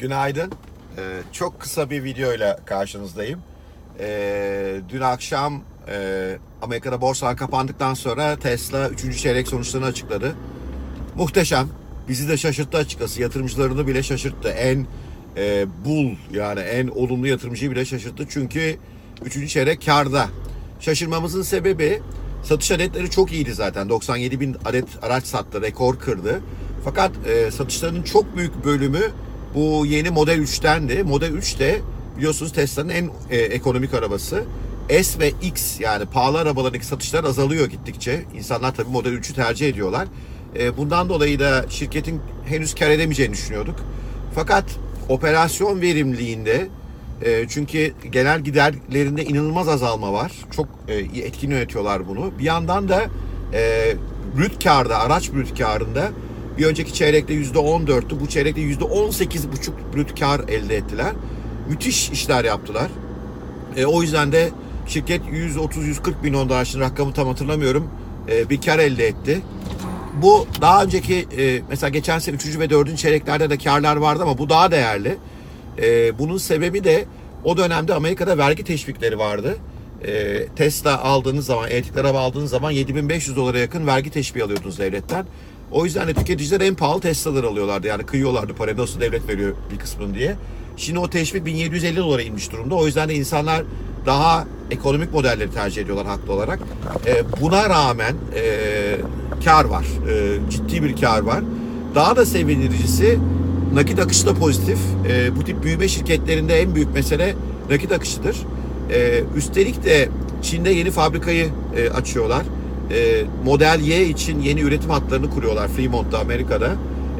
Günaydın. Ee, çok kısa bir videoyla karşınızdayım. Ee, dün akşam e, Amerika'da borsalar kapandıktan sonra Tesla 3. çeyrek sonuçlarını açıkladı. Muhteşem. Bizi de şaşırttı açıkçası. Yatırımcılarını bile şaşırttı. En e, bull yani en olumlu yatırımcıyı bile şaşırttı. Çünkü 3. çeyrek karda. Şaşırmamızın sebebi satış adetleri çok iyiydi zaten. 97 bin adet araç sattı, rekor kırdı. Fakat e, satışlarının çok büyük bölümü bu yeni Model 3'tendi. Model 3 de biliyorsunuz Tesla'nın en e, ekonomik arabası. S ve X yani pahalı arabalardaki satışlar azalıyor gittikçe. İnsanlar tabii Model 3'ü tercih ediyorlar. E, bundan dolayı da şirketin henüz kar edemeyeceğini düşünüyorduk. Fakat operasyon verimliliğinde e, çünkü genel giderlerinde inanılmaz azalma var. Çok e, etkin yönetiyorlar bunu. Bir yandan da e, brüt karda, araç brüt karında bir önceki çeyrekte yüzde 14'tü. Bu çeyrekte yüzde 18,5 brüt kar elde ettiler. Müthiş işler yaptılar. E, o yüzden de şirket 130-140 milyon dolar şimdi rakamı tam hatırlamıyorum. E, bir kar elde etti. Bu daha önceki e, mesela geçen sene 3. ve 4. çeyreklerde de karlar vardı ama bu daha değerli. E, bunun sebebi de o dönemde Amerika'da vergi teşvikleri vardı. E, Tesla aldığınız zaman, elektrikli araba aldığınız zaman 7500 dolara yakın vergi teşviği alıyordunuz devletten. O yüzden de tüketiciler en pahalı Tesla'ları alıyorlardı. Yani kıyıyorlardı parayı nasıl devlet veriyor bir kısmını diye. Şimdi o teşvik 1750 dolara inmiş durumda. O yüzden de insanlar daha ekonomik modelleri tercih ediyorlar haklı olarak. E, buna rağmen e, kar var. E, ciddi bir kar var. Daha da sevindiricisi nakit akışı da pozitif. E, bu tip büyüme şirketlerinde en büyük mesele nakit akışıdır. E, üstelik de Çin'de yeni fabrikayı e, açıyorlar. E, Model Y için yeni üretim hatlarını kuruyorlar Fremont'ta Amerika'da.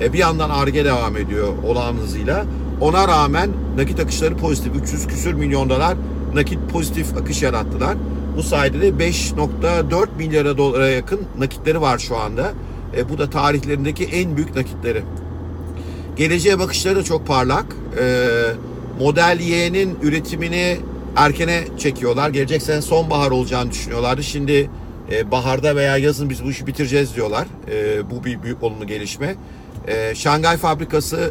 E, bir yandan ARGE devam ediyor olağan hızıyla. Ona rağmen nakit akışları pozitif. 300 küsür milyon dolar nakit pozitif akış yarattılar. Bu sayede de 5.4 milyara dolara yakın nakitleri var şu anda. E, bu da tarihlerindeki en büyük nakitleri. Geleceğe bakışları da çok parlak. E, Model Y'nin üretimini erkene çekiyorlar. Gelecek sene sonbahar olacağını düşünüyorlardı. Şimdi e, baharda veya yazın biz bu işi bitireceğiz diyorlar. E, bu bir büyük olumlu gelişme. E, Şangay fabrikası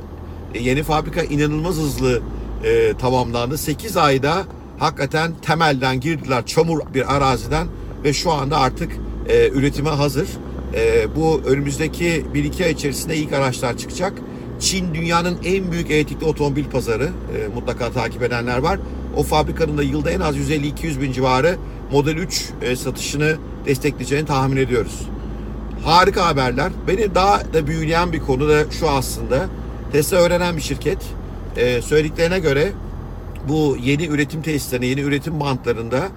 e, yeni fabrika inanılmaz hızlı e, tamamlandı. 8 ayda hakikaten temelden girdiler çamur bir araziden ve şu anda artık e, üretime hazır. E, bu önümüzdeki 1-2 ay içerisinde ilk araçlar çıkacak. Çin dünyanın en büyük elektrikli otomobil pazarı. E, mutlaka takip edenler var. O fabrikanın da yılda en az 150-200 bin civarı Model 3 e, satışını destekleyeceğini tahmin ediyoruz. Harika haberler. Beni daha da büyüleyen bir konu da şu aslında. Tesla öğrenen bir şirket. E, söylediklerine göre bu yeni üretim tesislerine, yeni üretim bantlarında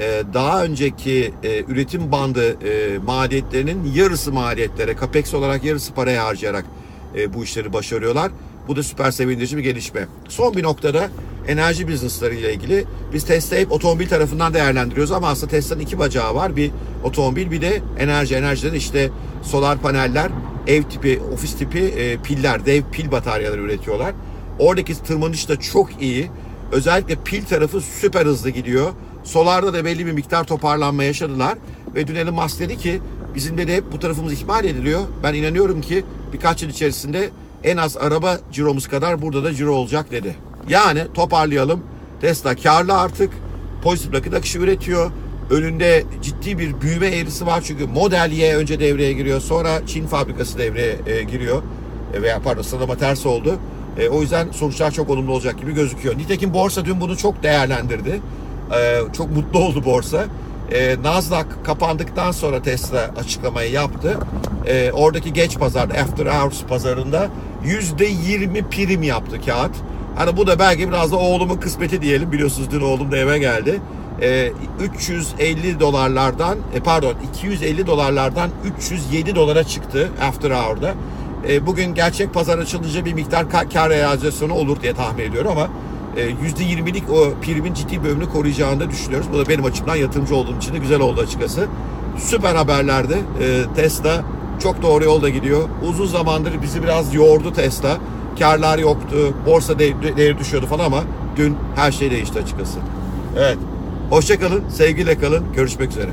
e, daha önceki e, üretim bandı e, maliyetlerinin yarısı maliyetlere, capex olarak yarısı paraya harcayarak e, bu işleri başarıyorlar. Bu da süper sevindirici bir gelişme. Son bir noktada enerji businessları ile ilgili biz Tesla hep otomobil tarafından değerlendiriyoruz ama aslında Tesla'nın iki bacağı var. Bir otomobil bir de enerji. Enerjiden işte solar paneller, ev tipi, ofis tipi e, piller, dev pil bataryaları üretiyorlar. Oradaki tırmanış da çok iyi. Özellikle pil tarafı süper hızlı gidiyor. Solarda da belli bir miktar toparlanma yaşadılar. Ve dün Elon Musk dedi ki bizim de hep bu tarafımız ihmal ediliyor. Ben inanıyorum ki birkaç yıl içerisinde en az araba ciromuz kadar burada da ciro olacak dedi. Yani toparlayalım. Tesla karlı artık. Pozitif nakit akışı üretiyor. Önünde ciddi bir büyüme eğrisi var çünkü Model Y önce devreye giriyor. Sonra Çin fabrikası devreye e, giriyor. E, veya pardon sıralama ters oldu. E, o yüzden sonuçlar çok olumlu olacak gibi gözüküyor. Nitekim borsa dün bunu çok değerlendirdi. E, çok mutlu oldu borsa. E, Nasdaq kapandıktan sonra Tesla açıklamayı yaptı. E, oradaki geç pazarda, after hours pazarında %20 prim yaptı kağıt. Hani bu da belki biraz da oğlumun kısmeti diyelim. Biliyorsunuz dün oğlum da eve geldi. E, 350 dolarlardan, e, pardon 250 dolarlardan 307 dolara çıktı after hour'da. E, bugün gerçek pazar açılınca bir miktar kar realizasyonu olur diye tahmin ediyorum ama %20'lik o primin ciddi bölümünü koruyacağını da düşünüyoruz. Bu da benim açımdan yatırımcı olduğum için de güzel oldu açıkçası. Süper haberlerdi. E, Tesla çok doğru yolda gidiyor. Uzun zamandır bizi biraz yordu Tesla. Karlar yoktu, borsa değeri düşüyordu falan ama dün her şey değişti açıkçası. Evet. Hoşçakalın, sevgiyle kalın. Görüşmek üzere.